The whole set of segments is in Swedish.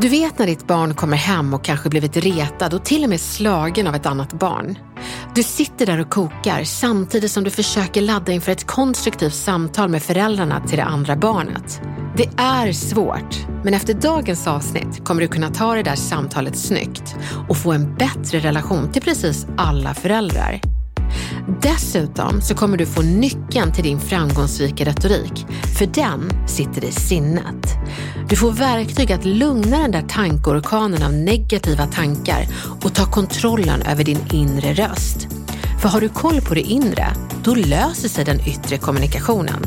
Du vet när ditt barn kommer hem och kanske blivit retad och till och med slagen av ett annat barn. Du sitter där och kokar samtidigt som du försöker ladda inför ett konstruktivt samtal med föräldrarna till det andra barnet. Det är svårt, men efter dagens avsnitt kommer du kunna ta det där samtalet snyggt och få en bättre relation till precis alla föräldrar. Dessutom så kommer du få nyckeln till din framgångsrika retorik, för den sitter i sinnet. Du får verktyg att lugna den där tankeorkanen av negativa tankar och ta kontrollen över din inre röst. För har du koll på det inre, då löser sig den yttre kommunikationen.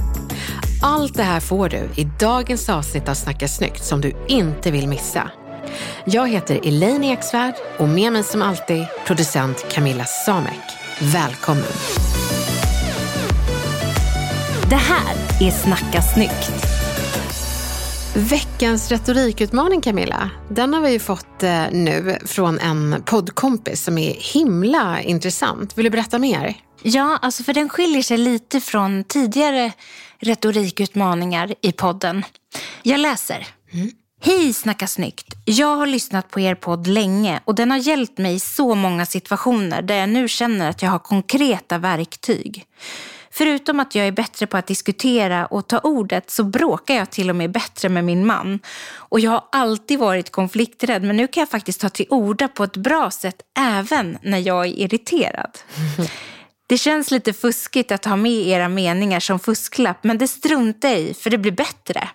Allt det här får du i dagens avsnitt av Snacka snyggt som du inte vill missa. Jag heter Elaine Eksvärd och med mig som alltid producent Camilla Samek. Välkommen! Det här är Snacka snyggt. Veckans retorikutmaning Camilla, den har vi ju fått eh, nu från en poddkompis som är himla intressant. Vill du berätta mer? Ja, alltså för den skiljer sig lite från tidigare retorikutmaningar i podden. Jag läser. Mm. Hej Snacka snyggt! Jag har lyssnat på er podd länge och den har hjälpt mig i så många situationer där jag nu känner att jag har konkreta verktyg. Förutom att jag är bättre på att diskutera och ta ordet så bråkar jag till och med bättre med min man. Och jag har alltid varit konflikträdd men nu kan jag faktiskt ta till orda på ett bra sätt även när jag är irriterad. Det känns lite fuskigt att ha med era meningar som fusklapp men det struntar jag i för det blir bättre.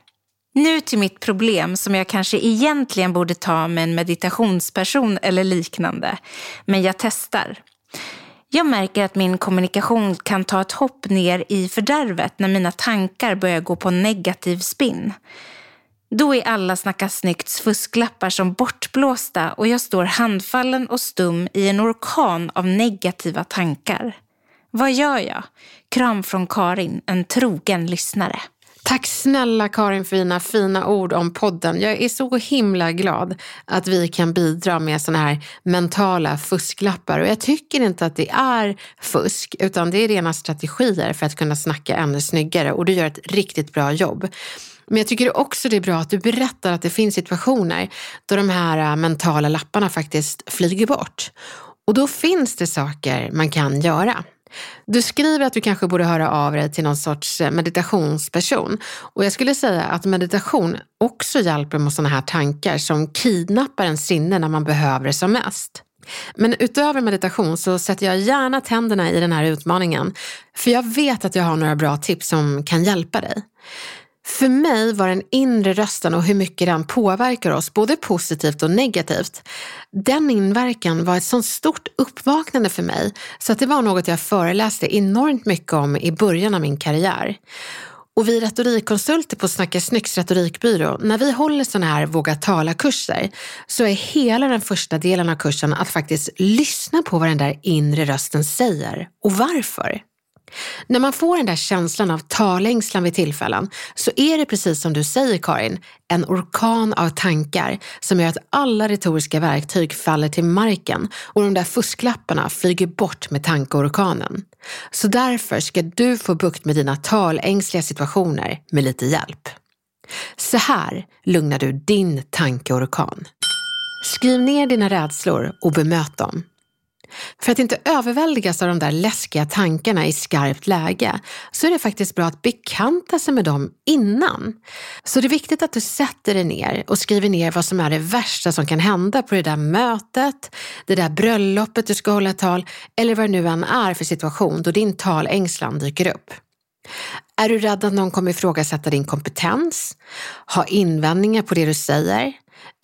Nu till mitt problem som jag kanske egentligen borde ta med en meditationsperson eller liknande. Men jag testar. Jag märker att min kommunikation kan ta ett hopp ner i fördärvet när mina tankar börjar gå på negativ spinn. Då är alla Snacka snyggts fusklappar som bortblåsta och jag står handfallen och stum i en orkan av negativa tankar. Vad gör jag? Kram från Karin, en trogen lyssnare. Tack snälla Karin för dina fina ord om podden. Jag är så himla glad att vi kan bidra med sådana här mentala fusklappar. Och jag tycker inte att det är fusk, utan det är rena strategier för att kunna snacka ännu snyggare. Och du gör ett riktigt bra jobb. Men jag tycker också det är bra att du berättar att det finns situationer då de här äh, mentala lapparna faktiskt flyger bort. Och då finns det saker man kan göra. Du skriver att du kanske borde höra av dig till någon sorts eh, meditationsperson. Och jag skulle säga att meditation också hjälper mot sådana här tankar som kidnappar en sinne när man behöver det som mest. Men utöver meditation så sätter jag gärna tänderna i den här utmaningen. För jag vet att jag har några bra tips som kan hjälpa dig. För mig var den inre rösten och hur mycket den påverkar oss, både positivt och negativt, den inverkan var ett sånt stort uppvaknande för mig så att det var något jag föreläste enormt mycket om i början av min karriär. Och vi retorikkonsulter på Snacka Snyggs retorikbyrå, när vi håller sådana här våga tala-kurser så är hela den första delen av kursen att faktiskt lyssna på vad den där inre rösten säger och varför. När man får den där känslan av talängslan vid tillfällen så är det precis som du säger Karin, en orkan av tankar som gör att alla retoriska verktyg faller till marken och de där fusklapparna flyger bort med tankeorkanen. Så därför ska du få bukt med dina talängsliga situationer med lite hjälp. Så här lugnar du din tankeorkan. Skriv ner dina rädslor och bemöt dem. För att inte överväldigas av de där läskiga tankarna i skarpt läge så är det faktiskt bra att bekanta sig med dem innan. Så det är viktigt att du sätter dig ner och skriver ner vad som är det värsta som kan hända på det där mötet, det där bröllopet du ska hålla tal eller vad det nu än är för situation då din talängslan dyker upp. Är du rädd att någon kommer ifrågasätta din kompetens, ha invändningar på det du säger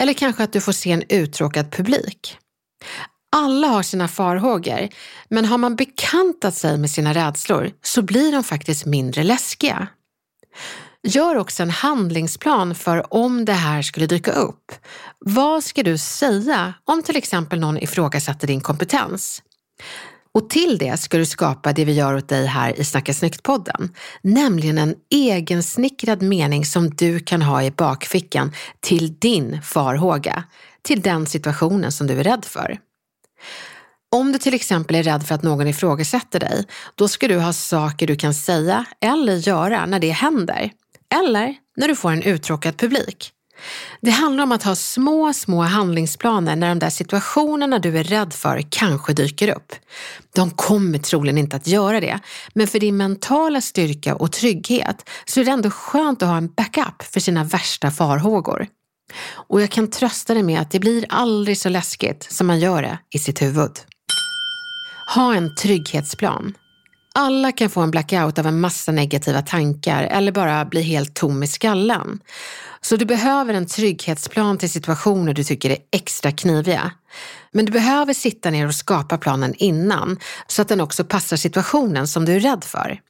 eller kanske att du får se en uttråkad publik? Alla har sina farhågor, men har man bekantat sig med sina rädslor så blir de faktiskt mindre läskiga. Gör också en handlingsplan för om det här skulle dyka upp. Vad ska du säga om till exempel någon ifrågasätter din kompetens? Och till det ska du skapa det vi gör åt dig här i Snacka snyggt-podden, nämligen en egensnickrad mening som du kan ha i bakfickan till din farhåga, till den situationen som du är rädd för. Om du till exempel är rädd för att någon ifrågasätter dig, då ska du ha saker du kan säga eller göra när det händer. Eller när du får en uttråkad publik. Det handlar om att ha små, små handlingsplaner när de där situationerna du är rädd för kanske dyker upp. De kommer troligen inte att göra det, men för din mentala styrka och trygghet så är det ändå skönt att ha en backup för sina värsta farhågor. Och jag kan trösta dig med att det blir aldrig så läskigt som man gör det i sitt huvud. Ha en trygghetsplan. Alla kan få en blackout av en massa negativa tankar eller bara bli helt tom i skallen. Så du behöver en trygghetsplan till situationer du tycker är extra kniviga. Men du behöver sitta ner och skapa planen innan så att den också passar situationen som du är rädd för.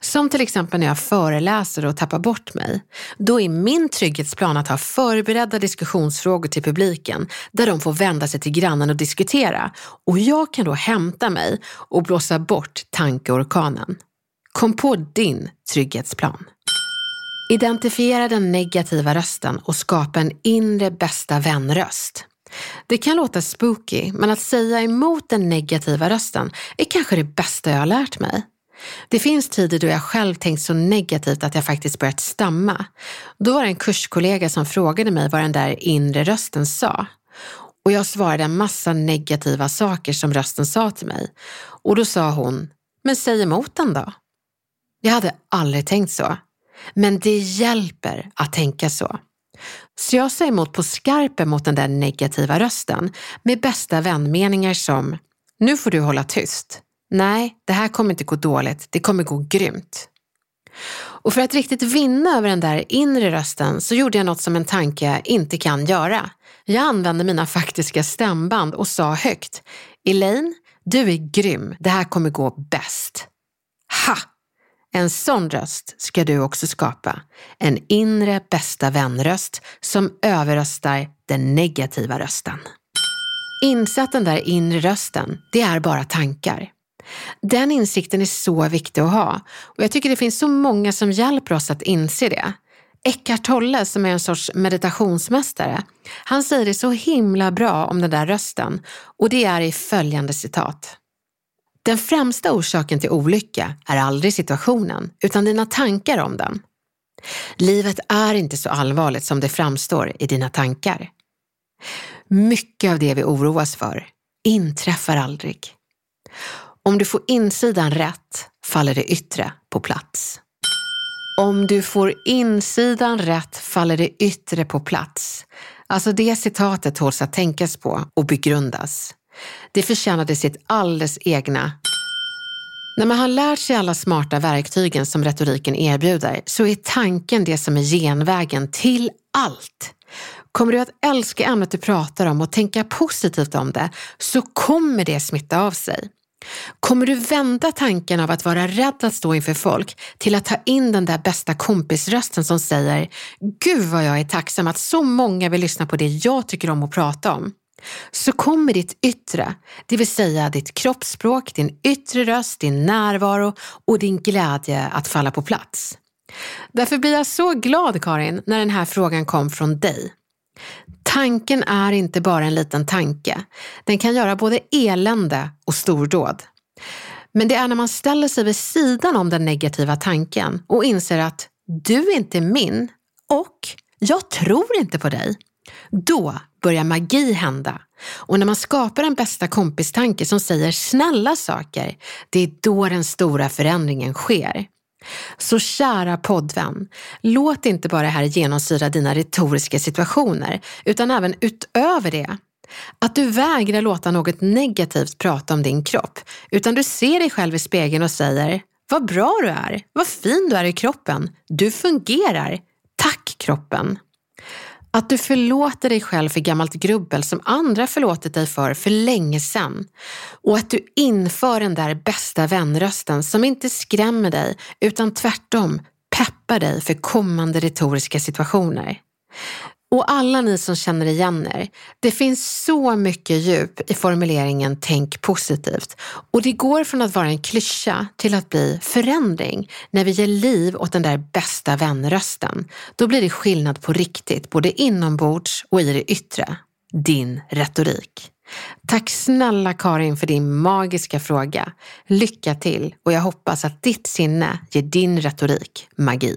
Som till exempel när jag föreläser och tappar bort mig. Då är min trygghetsplan att ha förberedda diskussionsfrågor till publiken där de får vända sig till grannen och diskutera och jag kan då hämta mig och blåsa bort tankeorkanen. Kom på din trygghetsplan. Identifiera den negativa rösten och skapa en inre bästa vänröst. Det kan låta spooky, men att säga emot den negativa rösten är kanske det bästa jag har lärt mig. Det finns tider då jag själv tänkt så negativt att jag faktiskt börjat stamma. Då var det en kurskollega som frågade mig vad den där inre rösten sa. Och jag svarade en massa negativa saker som rösten sa till mig. Och då sa hon, men säg emot den då. Jag hade aldrig tänkt så. Men det hjälper att tänka så. Så jag sa emot på skarpen mot den där negativa rösten med bästa vänmeningar som, nu får du hålla tyst. Nej, det här kommer inte gå dåligt, det kommer gå grymt. Och för att riktigt vinna över den där inre rösten så gjorde jag något som en tanke inte kan göra. Jag använde mina faktiska stämband och sa högt, Elaine, du är grym, det här kommer gå bäst. Ha! En sån röst ska du också skapa. En inre bästa vänröst som överröstar den negativa rösten. Insatt den där inre rösten, det är bara tankar. Den insikten är så viktig att ha och jag tycker det finns så många som hjälper oss att inse det. Eckart Tolle som är en sorts meditationsmästare, han säger det så himla bra om den där rösten och det är i följande citat. Den främsta orsaken till olycka är aldrig situationen, utan dina tankar om den. Livet är inte så allvarligt som det framstår i dina tankar. Mycket av det vi oroas för inträffar aldrig. Om du får insidan rätt faller det yttre på plats. Om du får insidan rätt faller det yttre på plats. Alltså det citatet hålls att tänkas på och begrundas. Det förtjänade sitt alldeles egna. När man har lärt sig alla smarta verktygen som retoriken erbjuder så är tanken det som är genvägen till allt. Kommer du att älska ämnet du pratar om och tänka positivt om det så kommer det smitta av sig. Kommer du vända tanken av att vara rädd att stå inför folk till att ta in den där bästa kompisrösten som säger Gud vad jag är tacksam att så många vill lyssna på det jag tycker om att prata om så kommer ditt yttre, det vill säga ditt kroppsspråk, din yttre röst, din närvaro och din glädje att falla på plats. Därför blir jag så glad Karin när den här frågan kom från dig. Tanken är inte bara en liten tanke. Den kan göra både elände och stordåd. Men det är när man ställer sig vid sidan om den negativa tanken och inser att du inte är min och jag tror inte på dig. Då börjar magi hända. Och när man skapar en bästa kompis tanke som säger snälla saker, det är då den stora förändringen sker. Så kära poddvän, låt inte bara det här genomsyra dina retoriska situationer, utan även utöver det. Att du vägrar låta något negativt prata om din kropp, utan du ser dig själv i spegeln och säger vad bra du är, vad fin du är i kroppen, du fungerar. Tack kroppen! Att du förlåter dig själv för gammalt grubbel som andra förlåtit dig för för länge sedan. Och att du inför den där bästa vänrösten som inte skrämmer dig utan tvärtom peppar dig för kommande retoriska situationer. Och alla ni som känner igen er, det finns så mycket djup i formuleringen tänk positivt. Och det går från att vara en klyscha till att bli förändring när vi ger liv åt den där bästa vänrösten. Då blir det skillnad på riktigt, både inombords och i det yttre. Din retorik. Tack snälla Karin för din magiska fråga. Lycka till och jag hoppas att ditt sinne ger din retorik magi.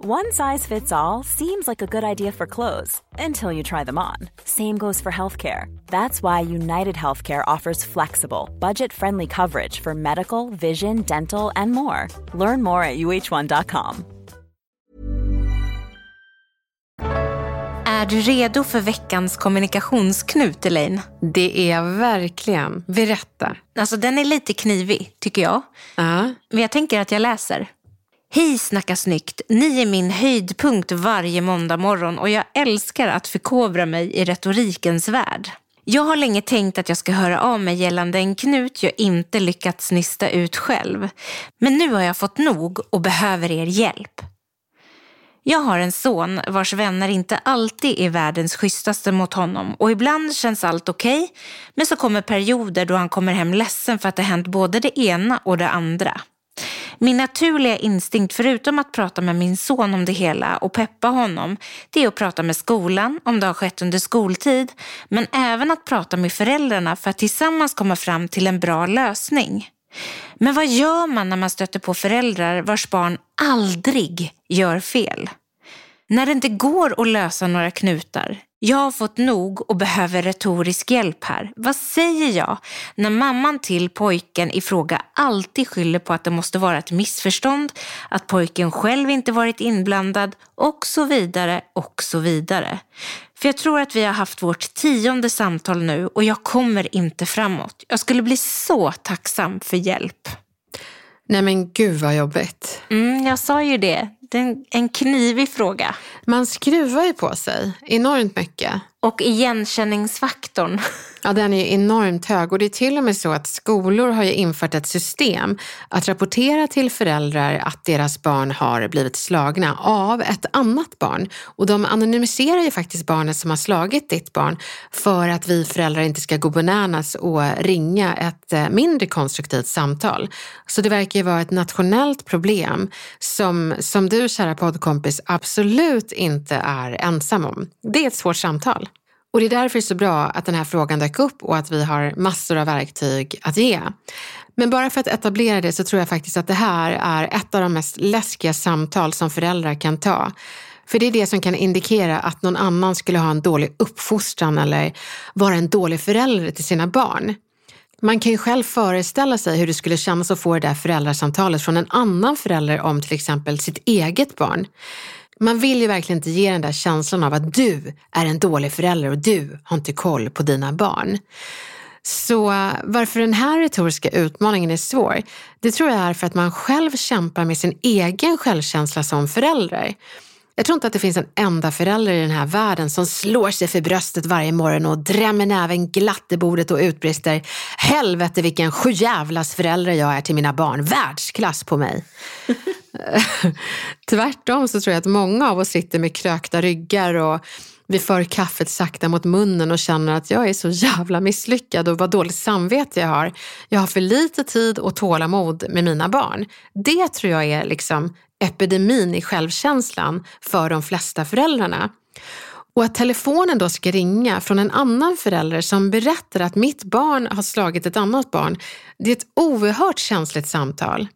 One size fits all seems like a good idea for clothes until you try them on. Same goes for healthcare. That's why United Healthcare offers flexible, budget friendly coverage for medical, vision, dental, and more. Learn more at uh1.com. Är du redo för veckans kommunikationsknut, Elaine? Det är jag verkligen. Berätta. Alltså, den är lite knivig, tycker jag. Ja. Men jag tänker att jag läser. Hej Snacka snyggt! Ni är min höjdpunkt varje måndag morgon och jag älskar att förkovra mig i retorikens värld. Jag har länge tänkt att jag ska höra av mig gällande en knut jag inte lyckats nysta ut själv. Men nu har jag fått nog och behöver er hjälp. Jag har en son vars vänner inte alltid är världens schysstaste mot honom och ibland känns allt okej okay, men så kommer perioder då han kommer hem ledsen för att det hänt både det ena och det andra. Min naturliga instinkt, förutom att prata med min son om det hela och peppa honom, det är att prata med skolan om det har skett under skoltid, men även att prata med föräldrarna för att tillsammans komma fram till en bra lösning. Men vad gör man när man stöter på föräldrar vars barn aldrig gör fel? När det inte går att lösa några knutar, jag har fått nog och behöver retorisk hjälp här. Vad säger jag när mamman till pojken i fråga alltid skyller på att det måste vara ett missförstånd, att pojken själv inte varit inblandad och så vidare och så vidare. För jag tror att vi har haft vårt tionde samtal nu och jag kommer inte framåt. Jag skulle bli så tacksam för hjälp. Nej men gud vad jobbigt. Mm, jag sa ju det. Det är en knivig fråga. Man skruvar ju på sig enormt mycket. Och igenkänningsfaktorn. Ja, den är ju enormt hög och det är till och med så att skolor har ju infört ett system att rapportera till föräldrar att deras barn har blivit slagna av ett annat barn. Och de anonymiserar ju faktiskt barnet som har slagit ditt barn för att vi föräldrar inte ska gå bananas och ringa ett eh, mindre konstruktivt samtal. Så det verkar ju vara ett nationellt problem som, som du kära poddkompis absolut inte är ensam om. Det är ett svårt samtal. Och det är därför det är så bra att den här frågan dök upp och att vi har massor av verktyg att ge. Men bara för att etablera det så tror jag faktiskt att det här är ett av de mest läskiga samtal som föräldrar kan ta. För det är det som kan indikera att någon annan skulle ha en dålig uppfostran eller vara en dålig förälder till sina barn. Man kan ju själv föreställa sig hur det skulle kännas att få det där föräldrasamtalet från en annan förälder om till exempel sitt eget barn. Man vill ju verkligen inte ge den där känslan av att du är en dålig förälder och du har inte koll på dina barn. Så eh, varför den här retoriska utmaningen är svår, det tror jag är för att man själv kämpar med sin egen självkänsla som förälder. Jag tror inte att det finns en enda förälder i den här världen som slår sig för bröstet varje morgon och drämmer näven glatt i bordet och utbrister Helvete vilken sjujävlas förälder jag är till mina barn. Världsklass på mig. Tvärtom så tror jag att många av oss sitter med krökta ryggar och vi för kaffet sakta mot munnen och känner att jag är så jävla misslyckad och vad dåligt samvete jag har. Jag har för lite tid och tålamod med mina barn. Det tror jag är liksom epidemin i självkänslan för de flesta föräldrarna. Och att telefonen då ska ringa från en annan förälder som berättar att mitt barn har slagit ett annat barn, det är ett oerhört känsligt samtal.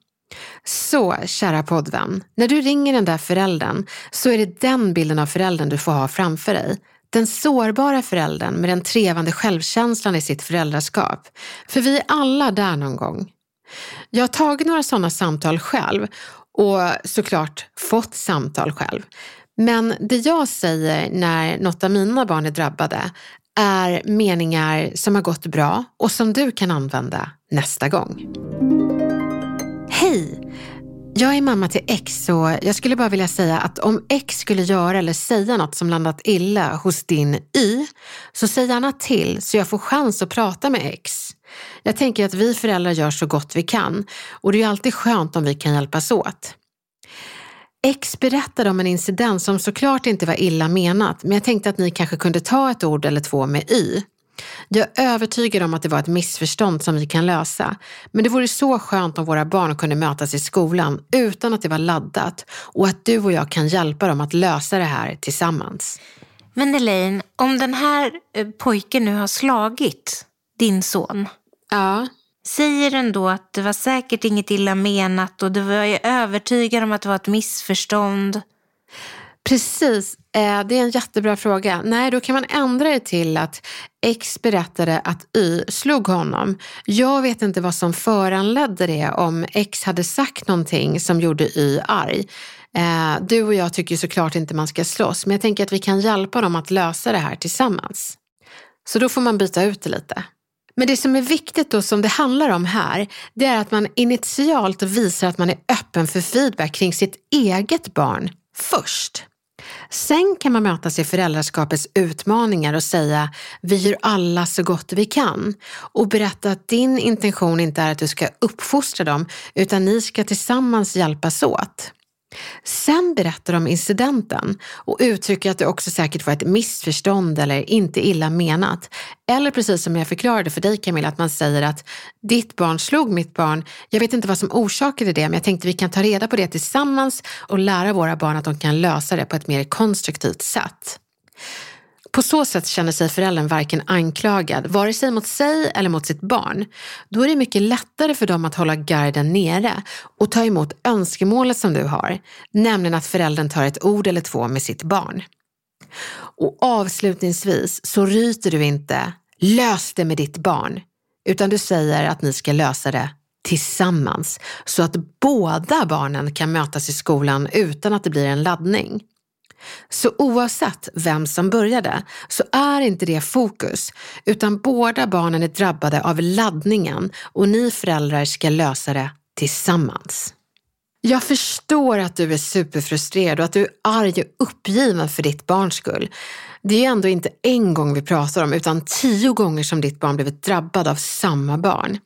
Så, kära poddvän, när du ringer den där föräldern så är det den bilden av föräldern du får ha framför dig. Den sårbara föräldern med den trevande självkänslan i sitt föräldraskap. För vi är alla där någon gång. Jag har tagit några sådana samtal själv och såklart fått samtal själv. Men det jag säger när något av mina barn är drabbade är meningar som har gått bra och som du kan använda nästa gång. Hej! Jag är mamma till X och jag skulle bara vilja säga att om X skulle göra eller säga något som landat illa hos din Y, så säg gärna till så jag får chans att prata med X. Jag tänker att vi föräldrar gör så gott vi kan och det är ju alltid skönt om vi kan hjälpas åt. X berättade om en incident som såklart inte var illa menat, men jag tänkte att ni kanske kunde ta ett ord eller två med Y. Jag är övertygad om att det var ett missförstånd som vi kan lösa. Men det vore så skönt om våra barn kunde mötas i skolan utan att det var laddat och att du och jag kan hjälpa dem att lösa det här tillsammans. Men Elaine, om den här eh, pojken nu har slagit din son. Ja. Säger den då att det var säkert inget illa menat och du var ju övertygad om att det var ett missförstånd? Precis, eh, det är en jättebra fråga. Nej, då kan man ändra det till att X berättade att Y slog honom. Jag vet inte vad som föranledde det om X hade sagt någonting som gjorde Y arg. Eh, du och jag tycker såklart inte man ska slåss, men jag tänker att vi kan hjälpa dem att lösa det här tillsammans. Så då får man byta ut det lite. Men det som är viktigt då som det handlar om här, det är att man initialt visar att man är öppen för feedback kring sitt eget barn först. Sen kan man mötas i föräldraskapets utmaningar och säga vi gör alla så gott vi kan och berätta att din intention inte är att du ska uppfostra dem utan ni ska tillsammans hjälpas åt. Sen berättar de incidenten och uttrycker att det också säkert var ett missförstånd eller inte illa menat. Eller precis som jag förklarade för dig Camilla, att man säger att ditt barn slog mitt barn. Jag vet inte vad som orsakade det, men jag tänkte vi kan ta reda på det tillsammans och lära våra barn att de kan lösa det på ett mer konstruktivt sätt. På så sätt känner sig föräldern varken anklagad, vare sig mot sig eller mot sitt barn. Då är det mycket lättare för dem att hålla garden nere och ta emot önskemålet som du har, nämligen att föräldern tar ett ord eller två med sitt barn. Och avslutningsvis så ryter du inte lös det med ditt barn, utan du säger att ni ska lösa det tillsammans så att båda barnen kan mötas i skolan utan att det blir en laddning. Så oavsett vem som började så är inte det fokus, utan båda barnen är drabbade av laddningen och ni föräldrar ska lösa det tillsammans. Jag förstår att du är superfrustrerad och att du är arg och uppgiven för ditt barns skull. Det är ju ändå inte en gång vi pratar om, utan tio gånger som ditt barn blivit drabbad av samma barn.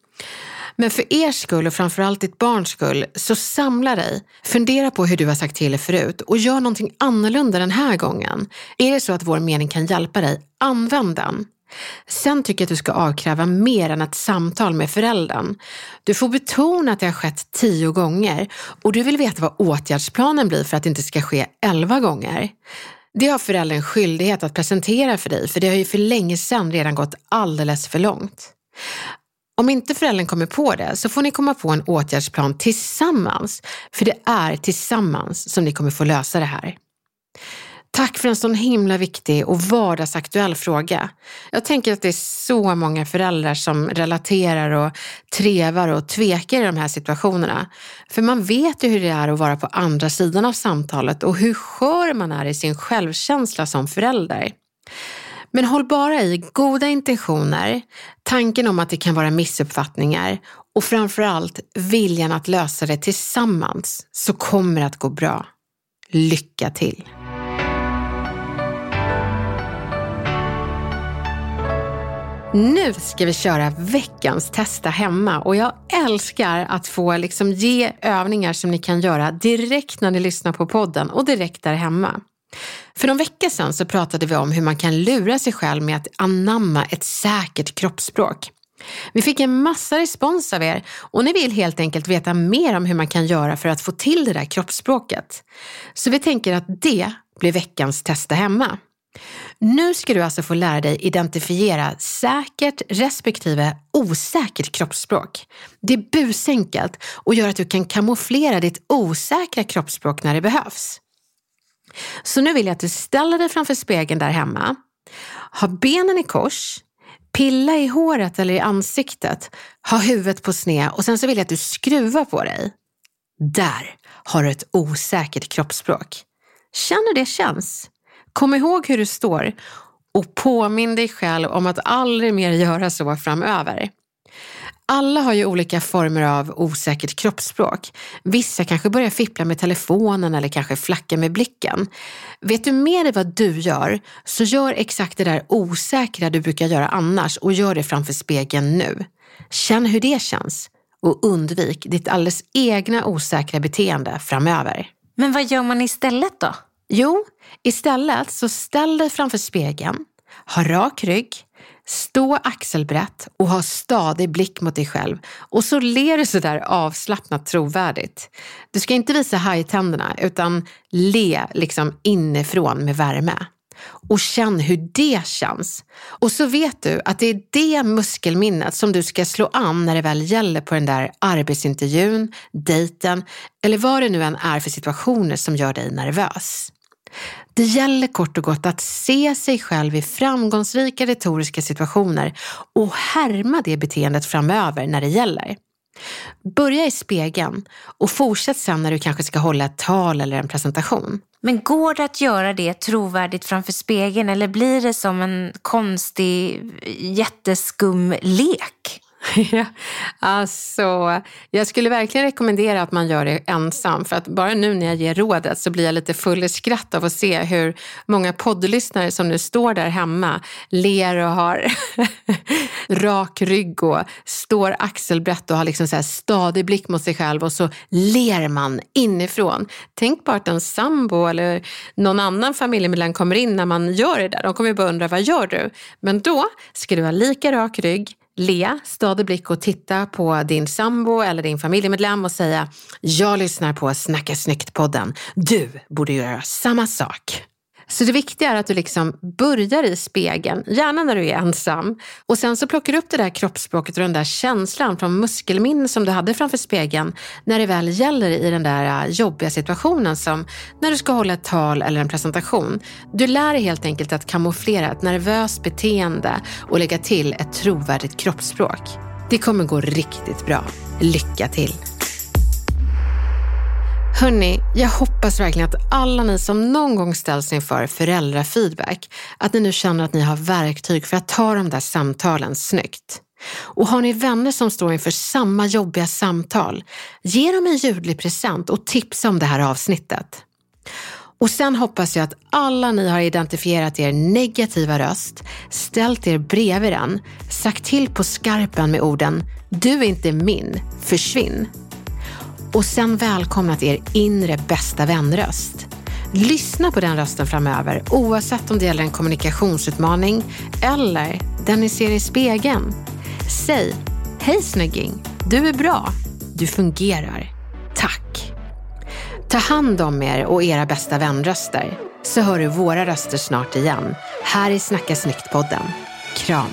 Men för er skull och framförallt ditt barns skull, så samla dig. Fundera på hur du har sagt till förut och gör någonting annorlunda den här gången. Är det så att vår mening kan hjälpa dig, använd den. Sen tycker jag att du ska avkräva mer än ett samtal med föräldern. Du får betona att det har skett tio gånger och du vill veta vad åtgärdsplanen blir för att det inte ska ske elva gånger. Det har föräldern skyldighet att presentera för dig för det har ju för länge sedan redan gått alldeles för långt. Om inte föräldern kommer på det så får ni komma på en åtgärdsplan tillsammans. För det är tillsammans som ni kommer få lösa det här. Tack för en sån himla viktig och vardagsaktuell fråga. Jag tänker att det är så många föräldrar som relaterar och trevar och tvekar i de här situationerna. För man vet ju hur det är att vara på andra sidan av samtalet och hur skör man är i sin självkänsla som förälder. Men håll bara i goda intentioner, tanken om att det kan vara missuppfattningar och framförallt viljan att lösa det tillsammans så kommer det att gå bra. Lycka till! Nu ska vi köra veckans testa hemma och jag älskar att få liksom ge övningar som ni kan göra direkt när ni lyssnar på podden och direkt där hemma. För någon vecka sedan så pratade vi om hur man kan lura sig själv med att anamma ett säkert kroppsspråk. Vi fick en massa respons av er och ni vill helt enkelt veta mer om hur man kan göra för att få till det där kroppsspråket. Så vi tänker att det blir veckans testa hemma. Nu ska du alltså få lära dig identifiera säkert respektive osäkert kroppsspråk. Det är busenkelt och gör att du kan kamouflera ditt osäkra kroppsspråk när det behövs. Så nu vill jag att du ställer dig framför spegeln där hemma, ha benen i kors, pilla i håret eller i ansiktet, ha huvudet på sned och sen så vill jag att du skruvar på dig. Där har du ett osäkert kroppsspråk. Känn hur det känns. Kom ihåg hur du står och påminn dig själv om att aldrig mer göra så framöver. Alla har ju olika former av osäkert kroppsspråk. Vissa kanske börjar fippla med telefonen eller kanske flacka med blicken. Vet du med dig vad du gör, så gör exakt det där osäkra du brukar göra annars och gör det framför spegeln nu. Känn hur det känns och undvik ditt alldeles egna osäkra beteende framöver. Men vad gör man istället då? Jo, istället så ställ dig framför spegeln, ha rak rygg, stå axelbrett och ha stadig blick mot dig själv. Och så ler du sådär avslappnat trovärdigt. Du ska inte visa hajtänderna utan le liksom inifrån med värme. Och känn hur det känns. Och så vet du att det är det muskelminnet som du ska slå an när det väl gäller på den där arbetsintervjun, dejten eller vad det nu än är för situationer som gör dig nervös. Det gäller kort och gott att se sig själv i framgångsrika retoriska situationer och härma det beteendet framöver när det gäller. Börja i spegeln och fortsätt sen när du kanske ska hålla ett tal eller en presentation. Men går det att göra det trovärdigt framför spegeln eller blir det som en konstig jätteskum lek? Ja, alltså, jag skulle verkligen rekommendera att man gör det ensam. För att bara nu när jag ger rådet så blir jag lite full i skratt av att se hur många poddlyssnare som nu står där hemma, ler och har rak rygg och står axelbrett och har liksom så här stadig blick mot sig själv och så ler man inifrån. Tänk bara att en sambo eller någon annan familjemedlem kommer in när man gör det där. De kommer ju bara undra, vad gör du? Men då ska du ha lika rak rygg, le, stadig blick och titta på din sambo eller din familjemedlem och säga “Jag lyssnar på Snacka snyggt-podden. Du borde göra samma sak.” Så det viktiga är att du liksom börjar i spegeln, gärna när du är ensam. Och sen så plockar du upp det där kroppsspråket och den där känslan från muskelminne som du hade framför spegeln när det väl gäller i den där äh, jobbiga situationen som när du ska hålla ett tal eller en presentation. Du lär dig helt enkelt att kamouflera ett nervöst beteende och lägga till ett trovärdigt kroppsspråk. Det kommer gå riktigt bra. Lycka till! Hörni, jag hoppas verkligen att alla ni som någon gång ställs inför föräldrafeedback, att ni nu känner att ni har verktyg för att ta de där samtalen snyggt. Och har ni vänner som står inför samma jobbiga samtal, ge dem en ljudlig present och tipsa om det här avsnittet. Och sen hoppas jag att alla ni har identifierat er negativa röst, ställt er bredvid den, sagt till på skarpen med orden “Du är inte min, försvinn” och sen välkomnat er inre bästa vänröst. Lyssna på den rösten framöver oavsett om det gäller en kommunikationsutmaning eller den ni ser i spegeln. Säg Hej snygging, du är bra. Du fungerar. Tack. Ta hand om er och era bästa vänröster så hör du våra röster snart igen här i Snacka snyggt-podden. Kram.